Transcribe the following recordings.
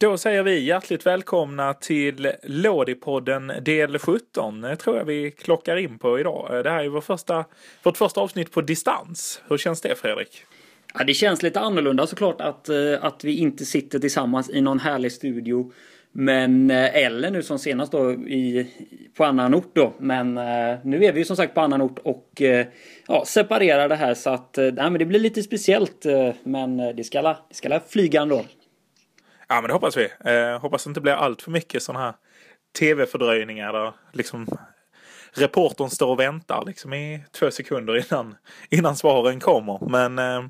Då säger vi hjärtligt välkomna till Lådipodden del 17. Det tror jag vi klockar in på idag. Det här är vår första, vårt första avsnitt på distans. Hur känns det Fredrik? Ja, det känns lite annorlunda såklart att, eh, att vi inte sitter tillsammans i någon härlig studio. Men, eh, eller nu som senast då i, på annan ort då. Men eh, nu är vi ju som sagt på annan ort och ja, separerar det här så att nej, men det blir lite speciellt. Men det ska la, det ska la flyga ändå. Ja men det hoppas vi. Eh, hoppas det inte blir allt för mycket sådana här tv-fördröjningar där liksom reportern står och väntar liksom i två sekunder innan, innan svaren kommer. Men eh,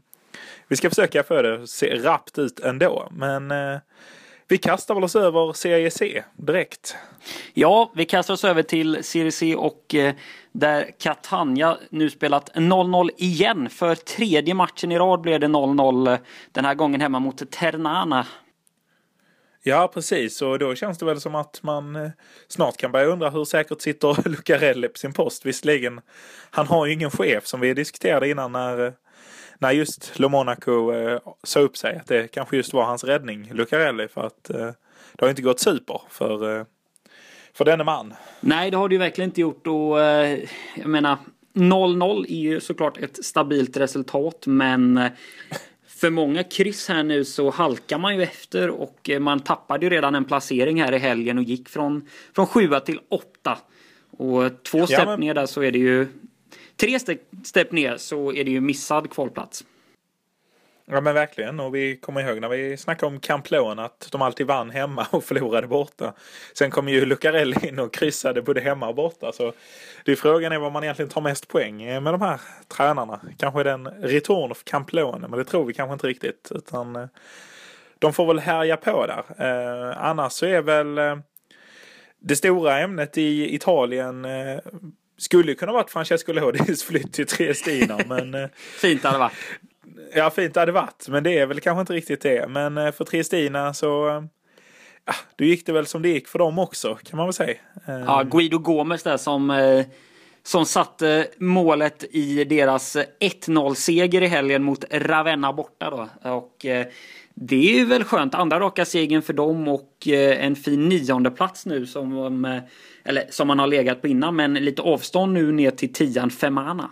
vi ska försöka få det att se rappt ut ändå. Men eh, vi kastar väl oss över Serie C direkt. Ja, vi kastar oss över till Serie C och eh, där Catania nu spelat 0-0 igen. För tredje matchen i rad blev det 0-0. Eh, den här gången hemma mot Ternana. Ja, precis. Och då känns det väl som att man eh, snart kan börja undra hur säkert sitter Lucarelli på sin post. Visserligen, han har ju ingen chef som vi diskuterade innan när, eh, när just Le Monaco eh, sa upp sig. Att det kanske just var hans räddning, Lucarelli. För att eh, det har inte gått super för, eh, för denne man. Nej, det har det ju verkligen inte gjort. Och eh, jag menar, 0-0 är ju såklart ett stabilt resultat, men eh, för många kryss här nu så halkar man ju efter och eh, man tappade ju redan en placering här i helgen och gick från, från sjua till åtta. Och två steg ja, men... ner där så är det ju tre steg ner så är det ju missad kvalplats. Ja men verkligen och vi kommer ihåg när vi snackade om Camplon att de alltid vann hemma och förlorade borta. Sen kom ju Lucarelli in och kryssade både hemma och borta. Så det är frågan är vad man egentligen tar mest poäng med de här tränarna. Kanske den return of Camplone men det tror vi kanske inte riktigt. Utan eh, de får väl härja på där. Eh, annars så är väl eh, det stora ämnet i Italien eh, skulle kunna varit Francesco Lodis flytt till Triestina men... Eh, Fint hade varit. Ja, fint hade det varit. Men det är väl kanske inte riktigt det. Men eh, för Triestina så... Eh, ja, då gick det väl som det gick för dem också, kan man väl säga. Eh, ja, Guido Gomes där som... Som satte målet i deras 1-0-seger i helgen mot Ravenna borta då. Och det är ju väl skönt. Andra raka segern för dem och en fin nionde plats nu som, eller, som man har legat på innan. Men lite avstånd nu ner till tian Femana.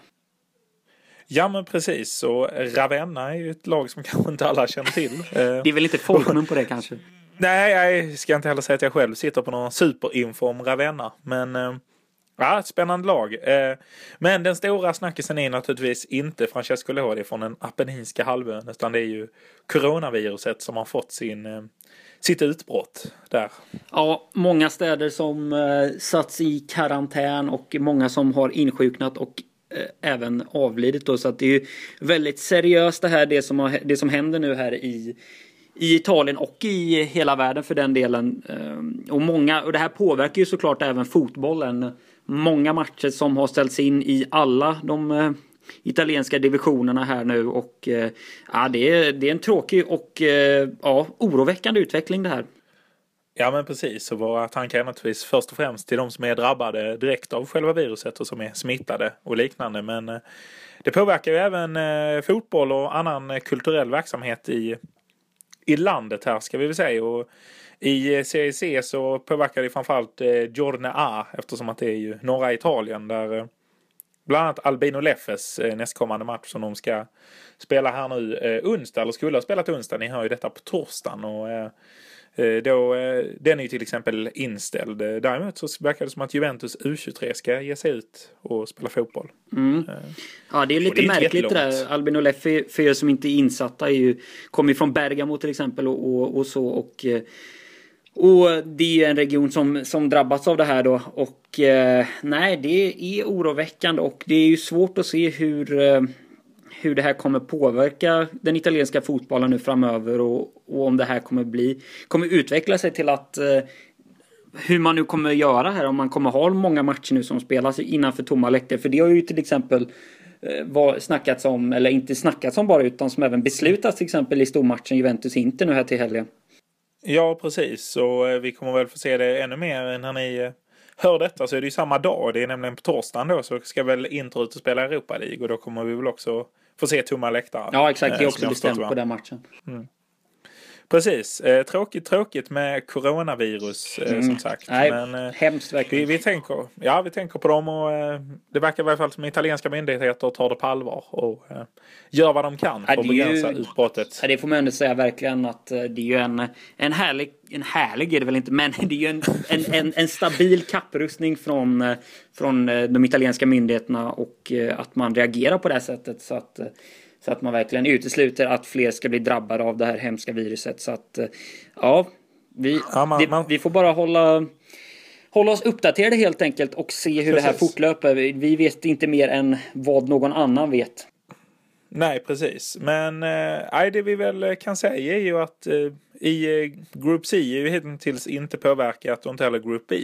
Ja men precis och Ravenna är ju ett lag som kanske inte alla känner till. Det är väl inte folkmun på det kanske? Nej, jag ska inte heller säga att jag själv sitter på någon superinfo om Ravenna. Men eh, ja, ett spännande lag. Eh, men den stora snackisen är naturligtvis inte Francesco Lodi från den Apenninska halvön. Utan det är ju coronaviruset som har fått sin eh, sitt utbrott där. Ja, många städer som satts i karantän och många som har insjuknat och Eh, även avlidit då. Så att det är ju väldigt seriöst det här det som, har, det som händer nu här i, i Italien och i hela världen för den delen. Eh, och, många, och det här påverkar ju såklart även fotbollen. Många matcher som har ställts in i alla de eh, italienska divisionerna här nu och ja, det, är, det är en tråkig och ja, oroväckande utveckling det här. Ja men precis och våra tankar är naturligtvis först och främst till de som är drabbade direkt av själva viruset och som är smittade och liknande. Men eh, det påverkar ju även eh, fotboll och annan kulturell verksamhet i, i landet här ska vi väl säga. Och I eh, Serie C så påverkar det framförallt Giorne A eftersom att det är ju norra Italien där bland annat Albino Leffes nästkommande match som de ska spela här nu onsdag, eller skulle ha spelat onsdag. Ni hör ju detta på torsdagen. Och, Eh, då, eh, den är ju till exempel inställd. Eh, däremot så verkar det som att Juventus U23 ska ge sig ut och spela fotboll. Mm. Ja, det är lite det är märkligt det där. Albin och Leffi, för er som inte är insatta, är ju, kommer ju från Bergamo till exempel och, och, och så. Och, och det är en region som, som drabbats av det här då. Och nej, det är oroväckande och det är ju svårt att se hur hur det här kommer påverka den italienska fotbollen nu framöver och, och om det här kommer bli, kommer utveckla sig till att eh, hur man nu kommer göra här, om man kommer ha många matcher nu som spelas innanför tomma läktare. För det har ju till exempel eh, var, snackats om, eller inte snackats om bara, utan som även beslutats till exempel i stormatchen Juventus-Inter nu här till helgen. Ja, precis. Och eh, vi kommer väl få se det ännu mer när ni eh, hör detta så är det ju samma dag. Det är nämligen på torsdagen då så ska väl Inter ut och spela Europa League och då kommer vi väl också få se tomma läktare. Ja exakt, det är eh, också bestämt på den matchen. Mm. Precis. Eh, tråkigt, tråkigt med coronavirus eh, mm. som sagt. Nej, Men, eh, hemskt verkligen. Vi, vi, tänker, ja, vi tänker på dem och eh, det verkar i varje fall som italienska myndigheter tar det på allvar och eh, gör vad de kan för att begränsa ju, utbrottet. Ja, det får man ändå säga verkligen att eh, det är ju en, en härlig, en härlig är det väl inte, men det är ju en, en, en, en stabil kapprustning från, från de italienska myndigheterna och att man reagerar på det här sättet så att så att man verkligen utesluter att fler ska bli drabbade av det här hemska viruset. Så att ja, vi, ja, man, det, man... vi får bara hålla hålla oss uppdaterade helt enkelt och se hur precis. det här fortlöper. Vi vet inte mer än vad någon annan vet. Nej, precis. Men eh, det vi väl kan säga är ju att eh, i eh, Group C är ju hittills inte påverkat och inte heller Group B.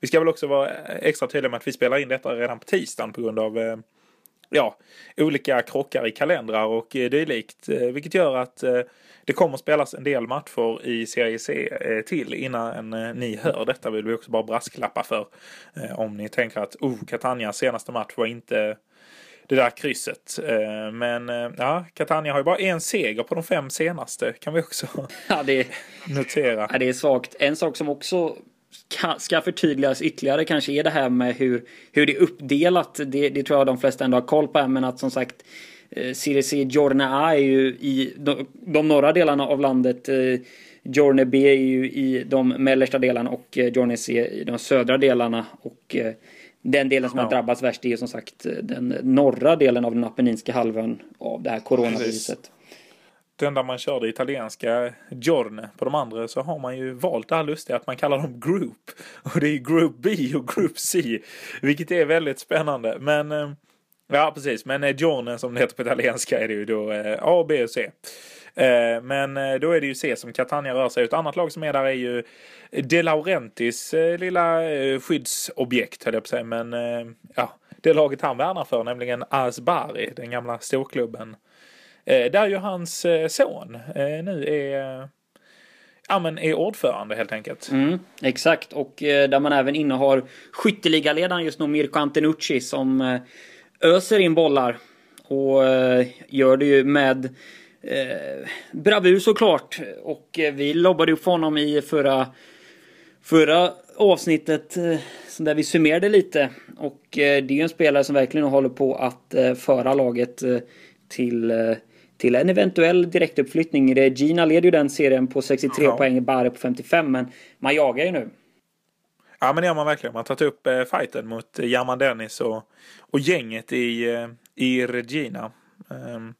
Vi ska väl också vara extra tydliga med att vi spelar in detta redan på tisdagen på grund av eh, ja, olika krockar i kalendrar och eh, dylikt. Eh, vilket gör att eh, det kommer spelas en del matcher i Serie C till innan ni hör detta vill vi också bara brasklappa för. Om ni tänker att oh, Catanias senaste match var inte det där krysset. Men ja, Catania har ju bara en seger på de fem senaste kan vi också ja, det, notera. Ja, det är svagt. En sak som också ska förtydligas ytterligare kanske är det här med hur, hur det är uppdelat. Det, det tror jag de flesta ändå har koll på. Men att som sagt eh, CDC Giorna A är ju i de, de norra delarna av landet. Eh, Giorne B är ju i de mellersta delarna och eh, Giorne C i de södra delarna. Och den delen som ja. har drabbats värst är ju som sagt den norra delen av den apenninska halvön av det här coronaviruset den där man körde italienska Giorne. På de andra så har man ju valt det här lustiga att man kallar dem Group. Och det är Group B och Group C. Vilket är väldigt spännande. Men eh, ja, precis. Men eh, Giorne som det heter på italienska är det ju då eh, A, B och C. Men då är det ju C som Catania rör sig. Ett annat lag som är där är ju De Laurentis lilla skyddsobjekt höll jag på att säga. Men ja, det laget han värnar för, nämligen Asbari, den gamla storklubben Eh, där ju hans eh, son eh, nu är ja, men är ordförande helt enkelt. Mm, exakt, och där man även innehar skytteligaledaren just nu, Mirko Antenucci, som öser in bollar. Och gör det ju med bravur såklart. Och vi lobbade upp för honom i förra, förra avsnittet där vi summerade lite. Och det är ju en spelare som verkligen håller på att föra laget till till en eventuell direktuppflyttning. Regina leder ju den serien på 63 ja. poäng, Bari på 55, men man jagar ju nu. Ja men det gör man verkligen. Man har tagit upp eh, fighten mot German Dennis och, och gänget i, eh, i Regina. Um, Eh,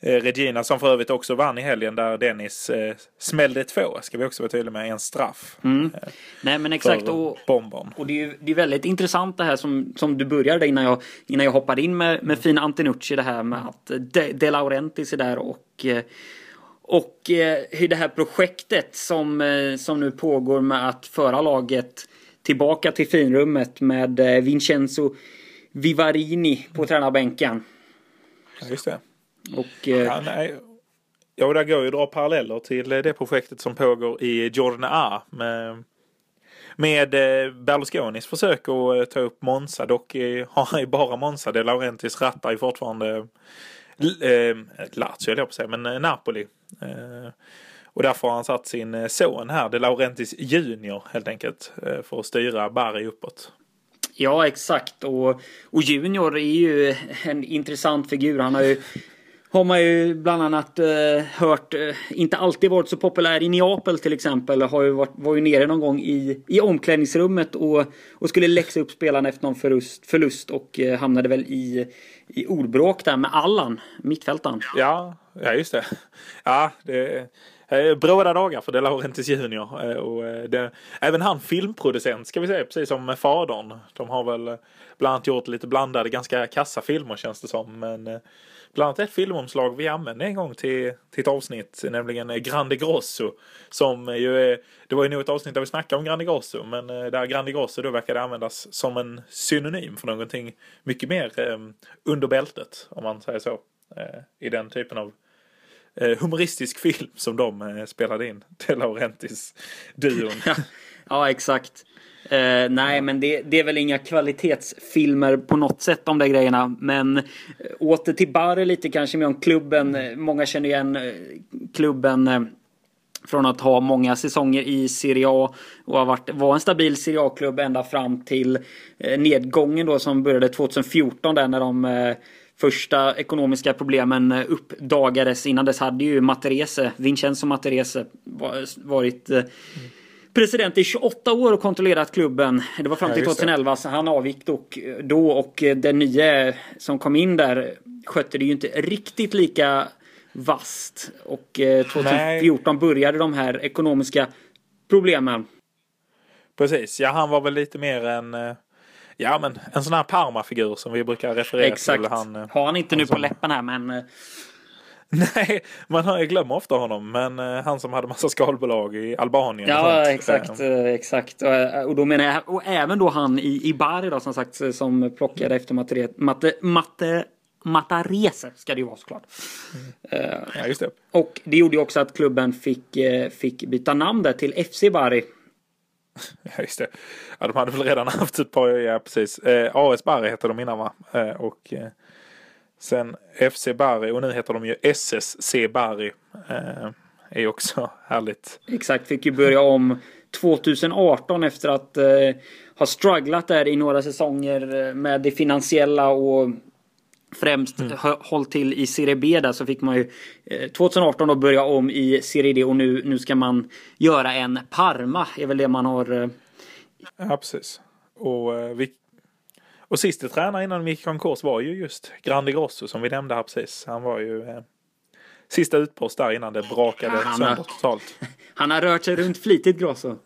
Regina som för övrigt också vann i helgen där Dennis eh, smällde två, ska vi också vara tydliga med, en straff. Mm. Eh, Nej men exakt. Och, bombon. och det är ju det är väldigt intressant det här som, som du började innan jag, innan jag hoppade in med, med fina Antinucci det här med att De, De Laurentiis är där och eh, och eh, hur det här projektet som, eh, som nu pågår med att föra laget tillbaka till finrummet med Vincenzo Vivarini på tränarbänken. Ja, just det. Och, eh... ja, nej. ja, där går ju att dra paralleller till det projektet som pågår i Giorna A. Med, med eh, Berlusconis försök att eh, ta upp Monza. Dock har han ju bara Monza. De Laurentis rattar ju fortfarande eh, Lazio höll jag på att säga, men Napoli. Och därför har han satt sin son här, De Laurentis Junior helt enkelt, för att styra Bari uppåt. Ja, exakt. Och, och Junior är ju en intressant figur. Han har ju har man ju bland annat eh, hört, eh, inte alltid varit så populär i Neapel till exempel. Har ju varit, var ju nere någon gång i, i omklädningsrummet och, och skulle läxa upp spelarna efter någon förlust, förlust och eh, hamnade väl i, i ordbråk där med Allan, mittfältaren. Ja, ja just det. Ja, det eh, bråda dagar för De Laurentiis Junior. Eh, och eh, det, även han filmproducent ska vi säga, precis som fadern. De har väl bland annat gjort lite blandade, ganska kassa filmer känns det som. Men bland annat ett filmomslag vi använde en gång till, till ett avsnitt, nämligen eh, Grande Grosso. Som eh, ju är, det var ju nog ett avsnitt där vi snackade om Grande Grosso, men eh, där Grande Grosso då verkade användas som en synonym för någonting mycket mer eh, under bältet, om man säger så. Eh, I den typen av eh, humoristisk film som de eh, spelade in. De Laurentis-duon. ja, exakt. Eh, nej, men det, det, är väl inga kvalitetsfilmer på något sätt de där grejerna. Men eh, åter till Barre lite kanske med om klubben. Många känner igen eh, klubben. Eh, Från att ha många säsonger i Serie A och ha varit, var en stabil Serie A-klubb ända fram till eh, nedgången då som började 2014 där när de eh, första ekonomiska problemen eh, uppdagades. Innan dess hade ju Materese, Vincenzo Materese varit mm. President i 28 år och kontrollerat klubben. Det var fram till 2011 så han avgick dock då och den nya som kom in där skötte det ju inte riktigt lika vast. Och 2014 Nej. började de här ekonomiska problemen. Precis, ja han var väl lite mer en Ja men en sån här Parma-figur som vi brukar referera Exakt. till. Han, Har han inte nu som... på läppen här men... Eh, Nej, man glömmer ofta honom. Men uh, han som hade massa skalbolag i Albanien. Ja, exakt. Uh, exakt. Uh, och då menar jag, och även då han i, i Bari då som sagt som plockade efter Matte, Matte, Matte Matarese ska det ju vara såklart. Mm. ja, just det. Och det gjorde ju också att klubben fick, fick byta namn där till FC Bari. Ja, just det. Ja, de hade väl redan haft ett par, ja precis. Eh, AS Bari hette de innan va? Eh, och eh, sen FC Bari och nu heter de ju SSC Bari. Eh, är också härligt. Exakt, fick ju börja om 2018 efter att eh, ha strugglat där i några säsonger med det finansiella och främst mm. håll till i Serie B där så fick man ju 2018 eh, då börja om i Serie D och nu, nu ska man göra en Parma är väl det man har. Eh, ja precis. Och, eh, vi, och siste tränare innan de gick i konkurs var ju just Grandi Grosso som vi nämnde här precis. Han var ju eh, sista utpost där innan det brakade ja, sönder totalt. Han har rört sig runt flitigt Grosso.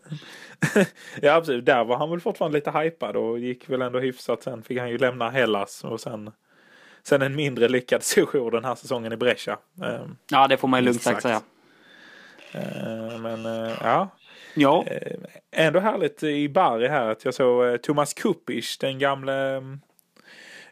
ja precis, där var han väl fortfarande lite hypad och gick väl ändå hyfsat. Sen fick han ju lämna Hellas och sen Sen en mindre lyckad sejour den här säsongen i Brescia. Ehm, ja, det får man ju lugnt sagt säga. Ehm, men eh, ja. Ja. Ehm, ändå härligt i Bari här att jag såg eh, Thomas Kupic, den gamle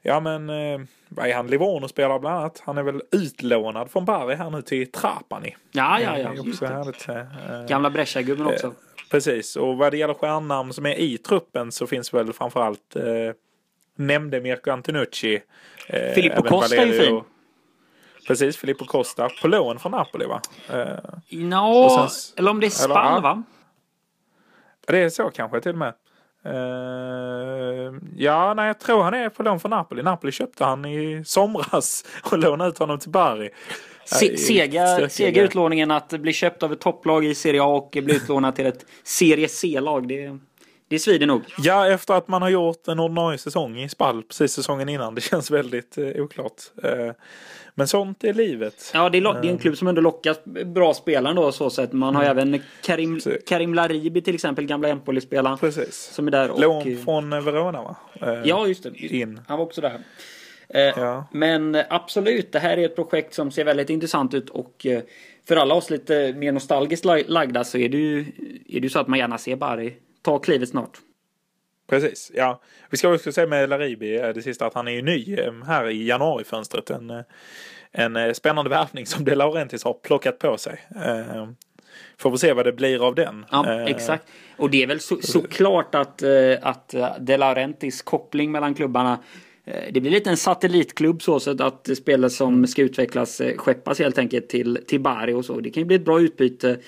Ja men eh, vad är han? Livorno spelar bland annat. Han är väl utlånad från Bari här nu till Trapani. Ja, ja, ja. Också härligt. Gamla Brescia-gubben också. Precis, och vad det gäller stjärnnamn som är i truppen så finns väl framförallt eh, nämnde Mirko Antonucci. Eh, Filippo Costa är ju fin. Precis, Filippo Costa. På lån från Napoli va? Eh, no, sen, eller om det är eller, va? Det är så kanske till och med. Uh, ja, nej, jag tror han är på lån från Napoli. Napoli köpte han i somras och lånade ut honom till Bari. Se, sega, sega utlåningen att bli köpt av ett topplag i Serie A och bli utlånad till ett Serie C-lag. Det, det svider nog. Ja, efter att man har gjort en ordinarie säsong i Spall precis säsongen innan. Det känns väldigt eh, oklart. Eh, men sånt är livet. Ja, det är, det är en eh. klubb som ändå lockar bra spelare då så sätt. Man har mm. även Karim, Karim Laribi till exempel, gamla Empoli-spelaren. Precis. Som är där. Och, Lån från Verona va? Eh, ja, just det. In. Han var också där. Eh, ja. Men absolut, det här är ett projekt som ser väldigt intressant ut och eh, för alla oss lite mer nostalgiskt lagda så är det ju, är det så att man gärna ser Bari ta klivet snart. Precis, ja. Vi ska också säga med Laribi eh, det sista att han är ju ny eh, här i januarifönstret. En, eh, en spännande värvning som De Laurentiis har plockat på sig. Får vi se vad det blir av den. Ja, exakt. Och det är väl så, såklart att, att De Laurentiis koppling mellan klubbarna det blir lite en satellitklubb så sätt att spelare som ska utvecklas skeppas helt enkelt till, till Bari och så. Det kan ju bli ett bra utbyte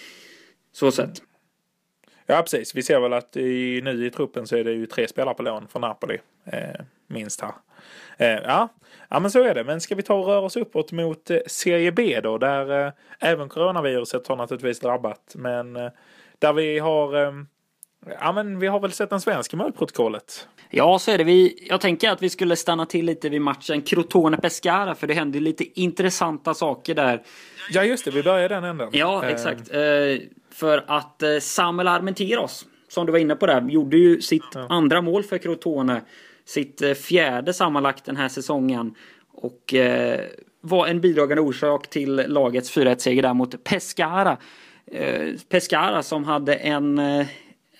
så sätt. Ja precis, vi ser väl att i, nu i truppen så är det ju tre spelare på lån från Napoli. Eh, minst här. Eh, ja. ja men så är det. Men ska vi ta och röra oss uppåt mot eh, Serie B då där eh, även coronaviruset har naturligtvis drabbat. Men eh, där vi har eh, Ja men vi har väl sett en svensk i målprotokollet. Ja så är det. Vi, jag tänker att vi skulle stanna till lite vid matchen Crotone Pescara för det hände lite intressanta saker där. Ja just det, vi börjar den änden. Ja exakt. För att eh, Samuel Armenteros, som du var inne på där, gjorde ju sitt ja. andra mål för Crotone. Sitt eh, fjärde sammanlagt den här säsongen. Och eh, var en bidragande orsak till lagets 4-1-seger där mot Pescara. Eh, Pescara som hade en, eh,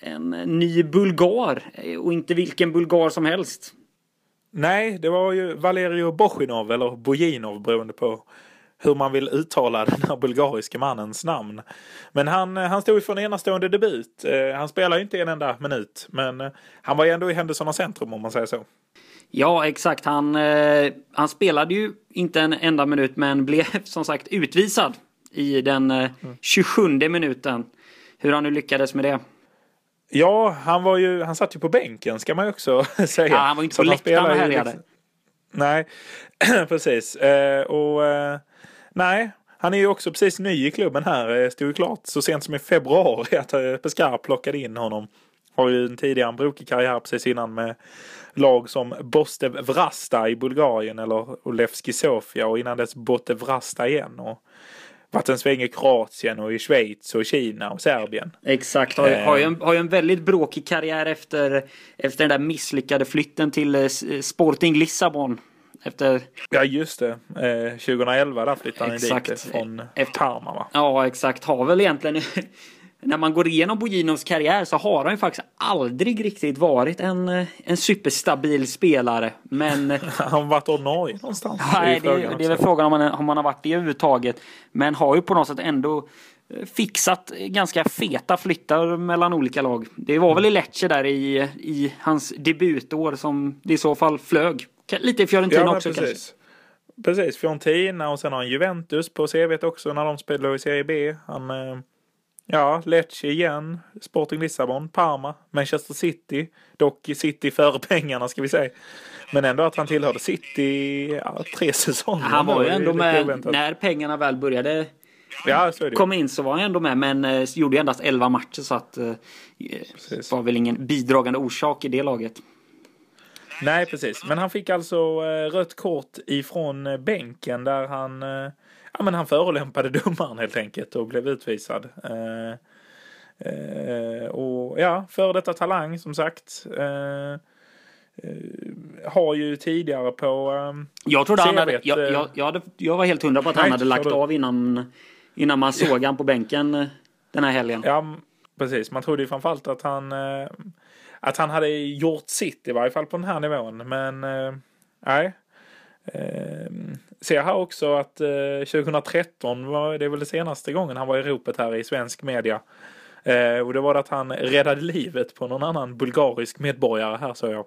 en ny bulgar och inte vilken bulgar som helst. Nej, det var ju Valerio Bochinov eller Bojinov beroende på hur man vill uttala den här bulgariska mannens namn. Men han, han stod ju för en enastående debut. Eh, han spelar ju inte en enda minut, men eh, han var ju ändå i händelserna centrum om man säger så. Ja, exakt. Han, eh, han spelade ju inte en enda minut, men blev som sagt utvisad i den mm. 27 minuten. Hur han nu lyckades med det. Ja, han var ju, han satt ju på bänken ska man ju också säga. Ja, han var inte på läktaren och härjade. Liksom, nej, precis. Eh, och eh, nej, han är ju också precis ny i klubben här. Eh, stod ju klart så sent som i februari att eh, Pescara plockade in honom. Har ju en tidigare brokig karriär precis innan med lag som Bostev Vrasta i Bulgarien eller Levski Sofia och innan dess Botev Vrasta igen. Och varit en sväng i Kroatien och i Schweiz och Kina och Serbien. Exakt, har, har, ju en, har ju en väldigt bråkig karriär efter, efter den där misslyckade flytten till eh, Sporting Lissabon. Efter... Ja just det, eh, 2011 där flyttade han dit från efter... Parma va? Ja exakt, har väl egentligen när man går igenom Boginovs karriär så har han ju faktiskt aldrig riktigt varit en, en superstabil spelare. Men... han har varit ordinarie någonstans. Nej, det, är, det är väl frågan om man, om man har varit det överhuvudtaget. Men har ju på något sätt ändå eh, fixat ganska feta flyttar mellan olika lag. Det var väl i Lecce där i, i hans debutår som det i så fall flög. Lite i Fiorentina ja, också precis. kanske. Precis, Fiorentina och sen har han Juventus på CVt också när de spelar i Serie B. Han eh, Ja, Lecce igen, Sporting Lissabon, Parma, Manchester City. Dock City före pengarna ska vi säga. Men ändå att han tillhörde City ja, tre säsonger. Han var ju ändå med när pengarna väl började ja, komma in så var han ändå med. Men eh, gjorde endast 11 matcher så att eh, precis. var väl ingen bidragande orsak i det laget. Nej, precis. Men han fick alltså eh, rött kort ifrån eh, bänken där han eh, ja, men han förolämpade domaren helt enkelt och blev utvisad. Eh, eh, och ja, före detta talang som sagt. Eh, eh har ju tidigare på um, Jag trodde han hade, jag, jag, eh, jag, hade, jag var helt hundra på att nej, han hade lagt av innan, innan man såg ja. han på bänken eh, den här helgen. Ja, precis. Man trodde ju framförallt att han att han hade gjort sitt i varje fall på den här nivån. Men nej. Ser här också att eh, 2013 var det väl det senaste gången han var i ropet här i svensk media. Eh, och det var att han räddade livet på någon annan bulgarisk medborgare här så jag.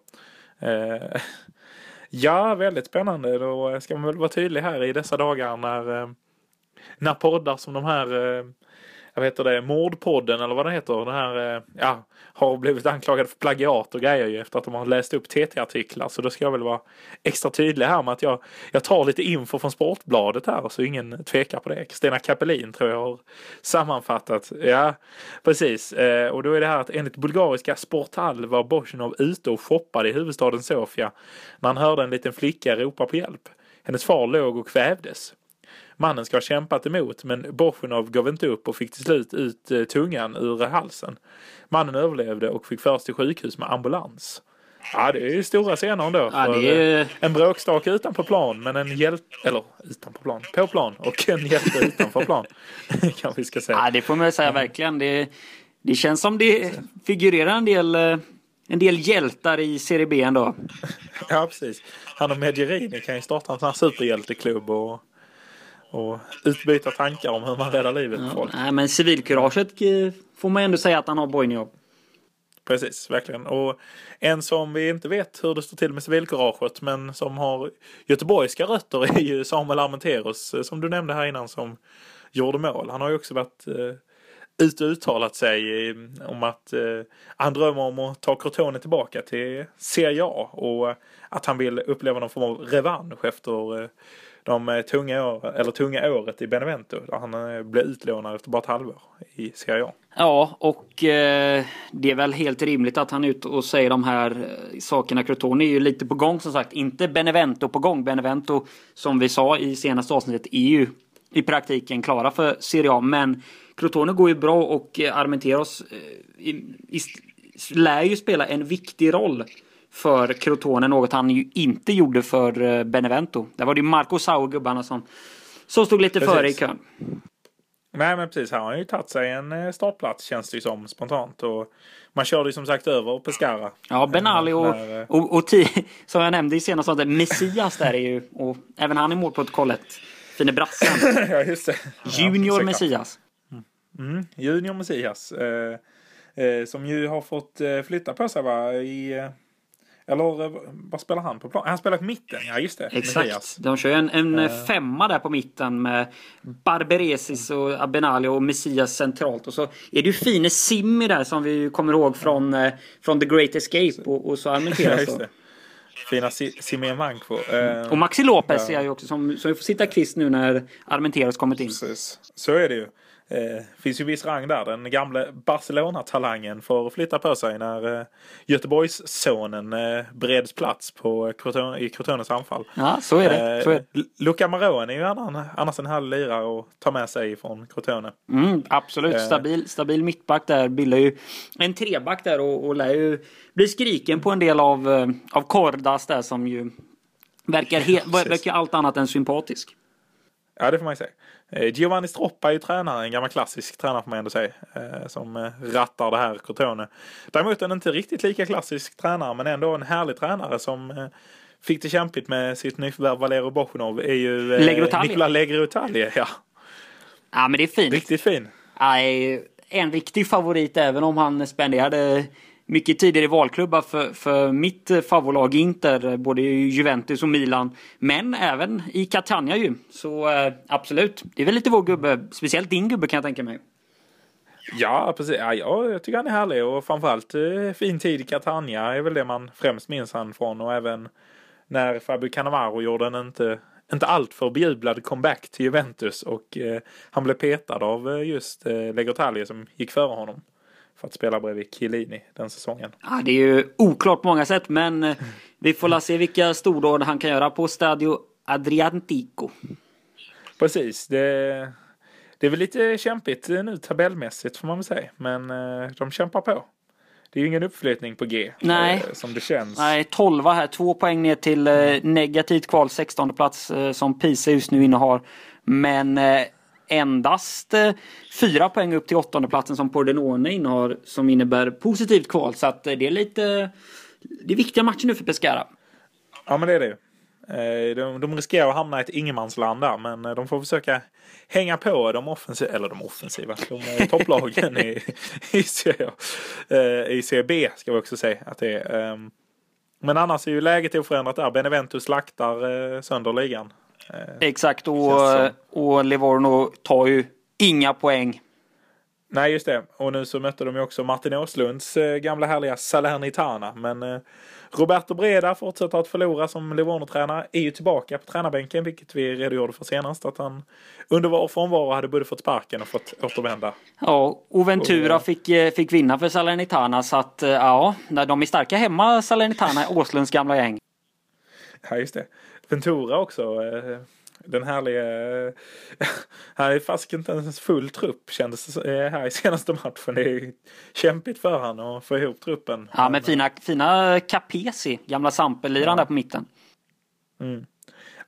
Eh, ja, väldigt spännande. Då ska man väl vara tydlig här i dessa dagar när, eh, när poddar som de här eh, vad heter det, Mordpodden eller vad det heter. Den här, eh, ja, har blivit anklagad för plagiat och grejer ju efter att de har läst upp TT-artiklar. Så då ska jag väl vara extra tydlig här med att jag, jag tar lite info från Sportbladet här så ingen tvekar på det. Kristina Kapelin tror jag har sammanfattat. Ja, precis. Eh, och då är det här att enligt bulgariska Sporthall var Bosjinov ute och shoppade i huvudstaden Sofia när han hörde en liten flicka ropa på hjälp. Hennes far låg och kvävdes. Mannen ska ha kämpat emot men Bosjinov gav inte upp och fick till slut ut eh, tungan ur halsen. Mannen överlevde och fick föras till sjukhus med ambulans. Ja, det är ju stora scener ändå. Ja, är... Eh, en bråkstake utanpå plan, men en hjälte... Eller utanpå plan, på plan och en hjälte utanför plan. kan vi ska säga. Ja, det får man säga verkligen. Det, det känns som det figurerar en del, eh, en del hjältar i Serie B ändå. ja, precis. Han och Medjerini kan ju starta en sån här superhjälteklubb och och utbyta tankar om hur man räddar livet på folk. Nej, men civilkuraget eh, får man ändå säga att han har Bojniov. Precis, verkligen. Och en som vi inte vet hur det står till med civilkuraget men som har göteborgska rötter är ju Samuel Armenteros eh, som du nämnde här innan som gjorde mål. Han har ju också varit eh, ute och uttalat sig eh, om att eh, han drömmer om att ta Crotone tillbaka till Serie A och att han vill uppleva någon form av revansch efter de eh, tunga, år, eller tunga året i Benevento. Där han eh, blev utlånad efter bara ett halvår i Serie A. Ja, och eh, det är väl helt rimligt att han är ute och säger de här eh, sakerna. Crotone är ju lite på gång som sagt. Inte Benevento på gång. Benevento, som vi sa i senaste avsnittet, är ju i praktiken klara för Serie A. Men Crotone går ju bra och Armenteros eh, i, i, lär ju spela en viktig roll för Crotone, något han ju inte gjorde för eh, Benevento. Där var det Marco Sau gubbarna som, som stod lite precis. före i kön. Nej men precis, här har han ju tagit sig en eh, startplats känns det ju som spontant. Och man körde ju som sagt över Pescara. Ja, Benali och, När, och, och, och som jag nämnde i senaste avsnittet, Messias där är ju, och även han är målprotokollet. Fine brassen. ja, just det. Junior ja, Messias. Mm. Mm, Junior Messias. Eh, eh, som ju har fått eh, flytta på sig va? I, Eller eh, vad spelar han på plan? Han spelar på mitten, ja just det. Exakt. De kör en, en uh. femma där på mitten med Barberesis och Abenali och Messias centralt. Och så är det ju fine Simmi där som vi kommer ihåg från, uh, från The Great Escape och, och så argumenteras ja, Fina Simeon Manco. Uh, och Maxi Lopez ja. är ju också som, som får sitta kvist nu när Armenteros kommit in. Precis. Så är det ju. Eh, finns ju viss rang där. Den gamle Barcelona-talangen får flytta på sig när eh, Göteborgssonen eh, bereds plats på Crotone, i Crotones anfall. Ja, så är det. Eh, så är det. Luca Marone är ju annan, annars en halv lirare att ta med sig från Crotone. Mm, absolut, eh. stabil, stabil mittback där. Bildar ju en treback där och, och lär ju bli skriken på en del av, eh, av Kordas där som ju verkar, he, verkar allt annat än sympatisk. Ja, det får man ju säga. Eh, Giovanni Stroppa är ju tränare, en gammal klassisk tränare får man ändå säga, eh, som eh, rattar det här Crotone. Däremot en inte riktigt lika klassisk tränare, men ändå en härlig tränare som fick det kämpigt med sitt nyförvärv Valero Bochnov är ju Legrotali. Nikola Legrotali. Ja. ja, men det är fint. Riktigt fin. Ja, en riktig favorit även om han spenderade mycket tidigare valklubbar för, för mitt eh, favoritlag Inter, eh, både Juventus och Milan. Men även i Catania ju. Så eh, absolut, det är väl lite vår gubbe. Speciellt din gubbe kan jag tänka mig. Ja, precis. Ja, jag tycker han är härlig och framförallt eh, fin tid i Catania är väl det man främst minns han från och även när Fabio Cannavaro gjorde en inte, inte alltför bejublad comeback till Juventus och eh, han blev petad av eh, just eh, Legotalje som gick före honom för att spela bredvid Chiellini den säsongen. Ja, det är ju oklart på många sätt, men eh, vi får la se vilka stordåd han kan göra på Stadio Adriantico. Precis, det, det är väl lite kämpigt nu tabellmässigt får man väl säga, men eh, de kämpar på. Det är ju ingen uppflyttning på G. Nej. Eh, som det känns. Nej, 12 här. Två poäng ner till negativt kval, 16 plats som Pisa just nu innehar. Men endast eh, fyra poäng upp till åttondeplatsen som Pordenone innehar som innebär positivt kval. Så att eh, det är lite... Det är viktiga matcher nu för Pescara. Ja men det är det eh, de, de riskerar att hamna i ett ingenmansland där men de får försöka hänga på de offensiva, eller de offensiva, de topplagen i, i, i Serie B ska vi också säga att det är. Ehm, men annars är ju läget oförändrat där. Benevento slaktar sönder ligan. Eh, Exakt, och, och Livorno tar ju inga poäng. Nej, just det. Och nu så mötte de ju också Martin Åslunds eh, gamla härliga Salernitana. Men eh, Roberto Breda fortsätter att förlora som Livorno-tränare. Är ju tillbaka på tränarbänken, vilket vi redogjorde för senast. Att han under vår frånvaro hade både fått sparken och fått återvända. Ja, och Ventura och, fick, fick vinna för Salernitana. Så att ja, de är starka hemma, Salernitana, Åslunds gamla gäng. Ja, just det. Ventura också. Eh, den härliga... Han är fast inte ens full trupp kändes det här i senaste matchen. Det är kämpigt för han att få ihop truppen. Ja men fina, fina Capesi, gamla Sampe-liraren ja. där på mitten. Mm.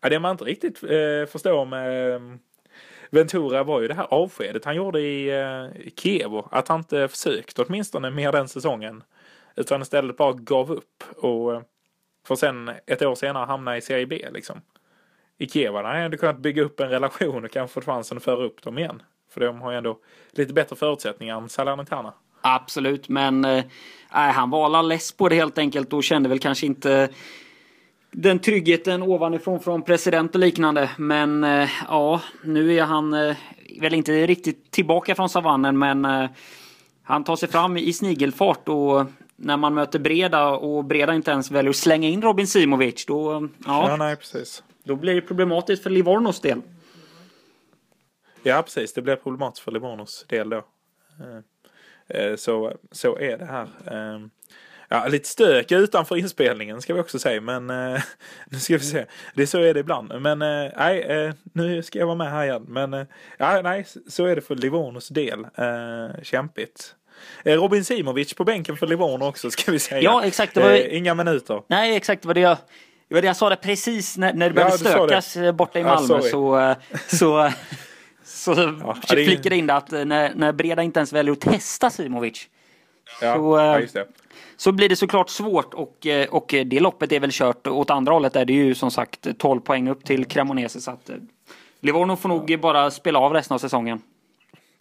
Ja, det man inte riktigt eh, förstår med eh, Ventura var ju det här avskedet han gjorde i, eh, i Kiev. Att han inte försökte åtminstone mer den säsongen. Utan istället bara gav upp. Och eh, för sen ett år senare hamna i Serie B liksom. I Kiev hade han kunnat bygga upp en relation och kanske fått chansen att föra upp dem igen. För de har ju ändå lite bättre förutsättningar än Salernitana. Absolut, men äh, han var alla less på det helt enkelt och kände väl kanske inte den tryggheten ovanifrån från president och liknande. Men äh, ja, nu är han äh, väl inte riktigt tillbaka från savannen men äh, han tar sig fram i snigelfart och när man möter Breda och Breda inte ens väljer att slänga in Robin Simovic då, ja, ja nej, precis. då blir det problematiskt för Livornos del. Ja precis, det blir problematiskt för Livornos del då. Eh, eh, så, så är det här. Ehm, ja, lite stök utanför inspelningen ska vi också säga, men eh, nu ska vi se. Det är så är det ibland. Men nej, nu ska jag vara med här igen. Men ja, nej, så är det för Livornos del. Kämpigt. Eh, Robin Simovic på bänken för Livorno också ska vi säga. Ja, exakt. Det var... Eh, inga minuter. Nej, exakt. Det var det jag, det var det jag sa det precis när, när det började ja, stökas det. borta i Malmö. Ja, så, så, så, så ja, flickade in det att när, när Breda inte ens väljer att testa Simovic. Ja, så, ja, det. Så blir det såklart svårt och, och det loppet är väl kört. Åt andra hållet är det ju som sagt 12 poäng upp till Cremonese. Så att Livorno får nog bara spela av resten av säsongen.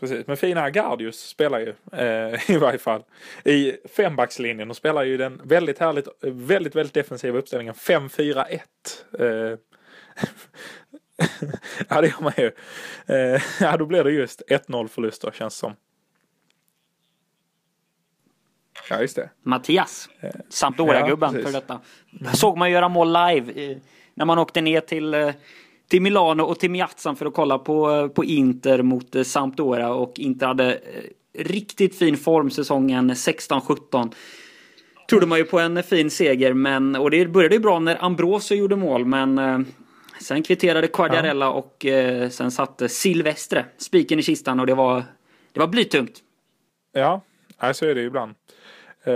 Precis. Men fina Gardius spelar ju eh, i varje fall. I fembackslinjen och spelar ju den väldigt härligt, väldigt, väldigt defensiva uppställningen 5-4-1. Eh, ja, det gör man ju. Eh, ja, då blir det just 1-0 förluster känns som. Ja, just det. Mattias, eh, Sampdoria-gubben ja, för detta. Såg man göra mål live när man åkte ner till eh, till Milano och till Miazzan för att kolla på, på Inter mot eh, Sampdoria och Inter hade eh, riktigt fin form säsongen 16-17. Trodde man ju på en fin seger men och det började ju bra när Ambrosio gjorde mål men eh, sen kvitterade Quagliarella ja. och eh, sen satte Silvestre spiken i kistan och det var det var blytungt. Ja, så är det ibland. Eh,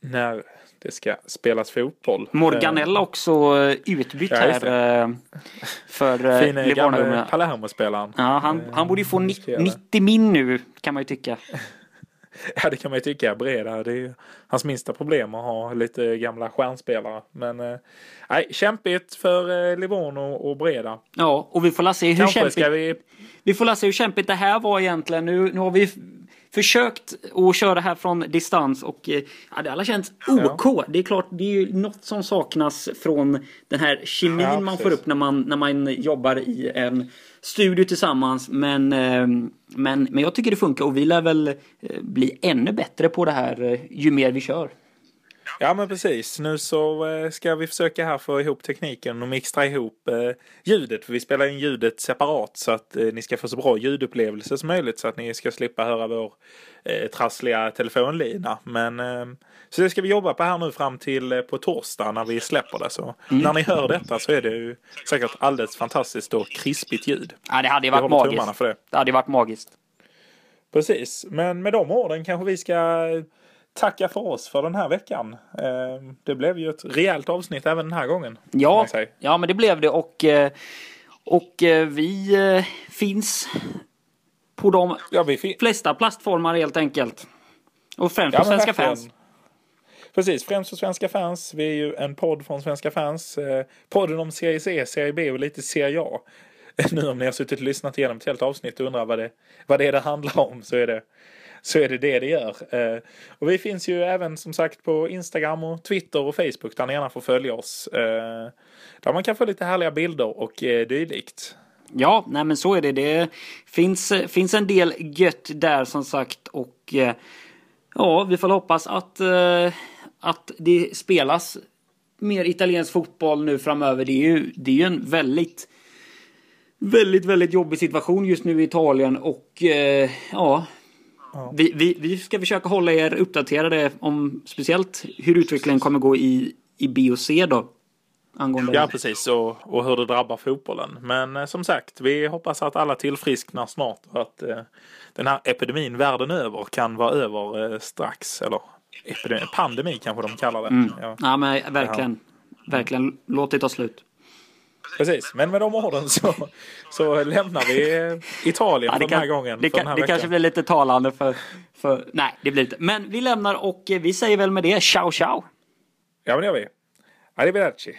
när det ska spelas fotboll. Morganella eh, också eh, utbytt ja, här. Eh, för Fina gamla Palermo-spelaren. Ja, han, han borde ju få 90 min nu kan man ju tycka. Ja det kan man ju tycka. Breda, det är hans minsta problem att ha lite gamla stjärnspelare. Men nej, kämpigt för Livorno och Breda. Ja, och vi får se hur Kanske kämpigt... Vi... vi får se hur kämpigt det här var egentligen. Nu, nu har vi försökt att köra här från distans och eh, ja, det har alla känts OK. Ja. Det är klart, det är ju något som saknas från den här kemin ja, man får upp när man, när man jobbar i en studio tillsammans. Men, eh, men, men jag tycker det funkar och vi lär väl eh, bli ännu bättre på det här ju mer vi kör. Ja men precis. Nu så eh, ska vi försöka här få ihop tekniken och mixtra ihop eh, ljudet. För vi spelar in ljudet separat så att eh, ni ska få så bra ljudupplevelse som möjligt så att ni ska slippa höra vår trassliga telefonlina. Men eh, så det ska vi jobba på här nu fram till på torsdag när vi släpper det. Så mm. när ni hör detta så är det ju säkert alldeles fantastiskt och krispigt ljud. Ja det hade ju varit magiskt. För det. det hade varit magiskt. Precis, men med de orden kanske vi ska tacka för oss för den här veckan. Ehm, det blev ju ett rejält avsnitt även den här gången. Ja, ja men det blev det och, eh, och eh, vi eh, finns på de ja, fin flesta plattformar helt enkelt. Och främst för ja, svenska fans. Precis, främst för svenska fans. Vi är ju en podd från svenska fans. Podden om Serie C, Serie B och lite Serie A. Nu om ni har suttit och lyssnat igenom ett helt avsnitt och undrar vad det, vad det är det handlar om så är det så är det det det gör. Eh, och vi finns ju även som sagt på Instagram och Twitter och Facebook där ni gärna får följa oss. Eh, där man kan få lite härliga bilder och eh, dylikt. Ja, nej men så är det. Det finns, finns en del gött där som sagt och ja, vi får hoppas att, att det spelas mer italiensk fotboll nu framöver. Det är ju, det är ju en väldigt väldigt, väldigt jobbig situation just nu i Italien och eh, ja, Ja. Vi, vi, vi ska försöka hålla er uppdaterade om speciellt hur utvecklingen kommer gå i, i B och C då. Angående... Ja, precis. Och, och hur det drabbar fotbollen. Men eh, som sagt, vi hoppas att alla tillfrisknar snart och att eh, den här epidemin världen över kan vara över eh, strax. Eller epidemi, pandemi kanske de kallar det. Mm. Ja. ja, men verkligen. Verkligen. Låt det ta slut. Precis, men med de orden så, så lämnar vi Italien ja, för den här gången. Det, kan, det kanske blir lite talande för, för... Nej, det blir inte. Men vi lämnar och vi säger väl med det ciao ciao. Ja, men det gör vi. Arrivederci.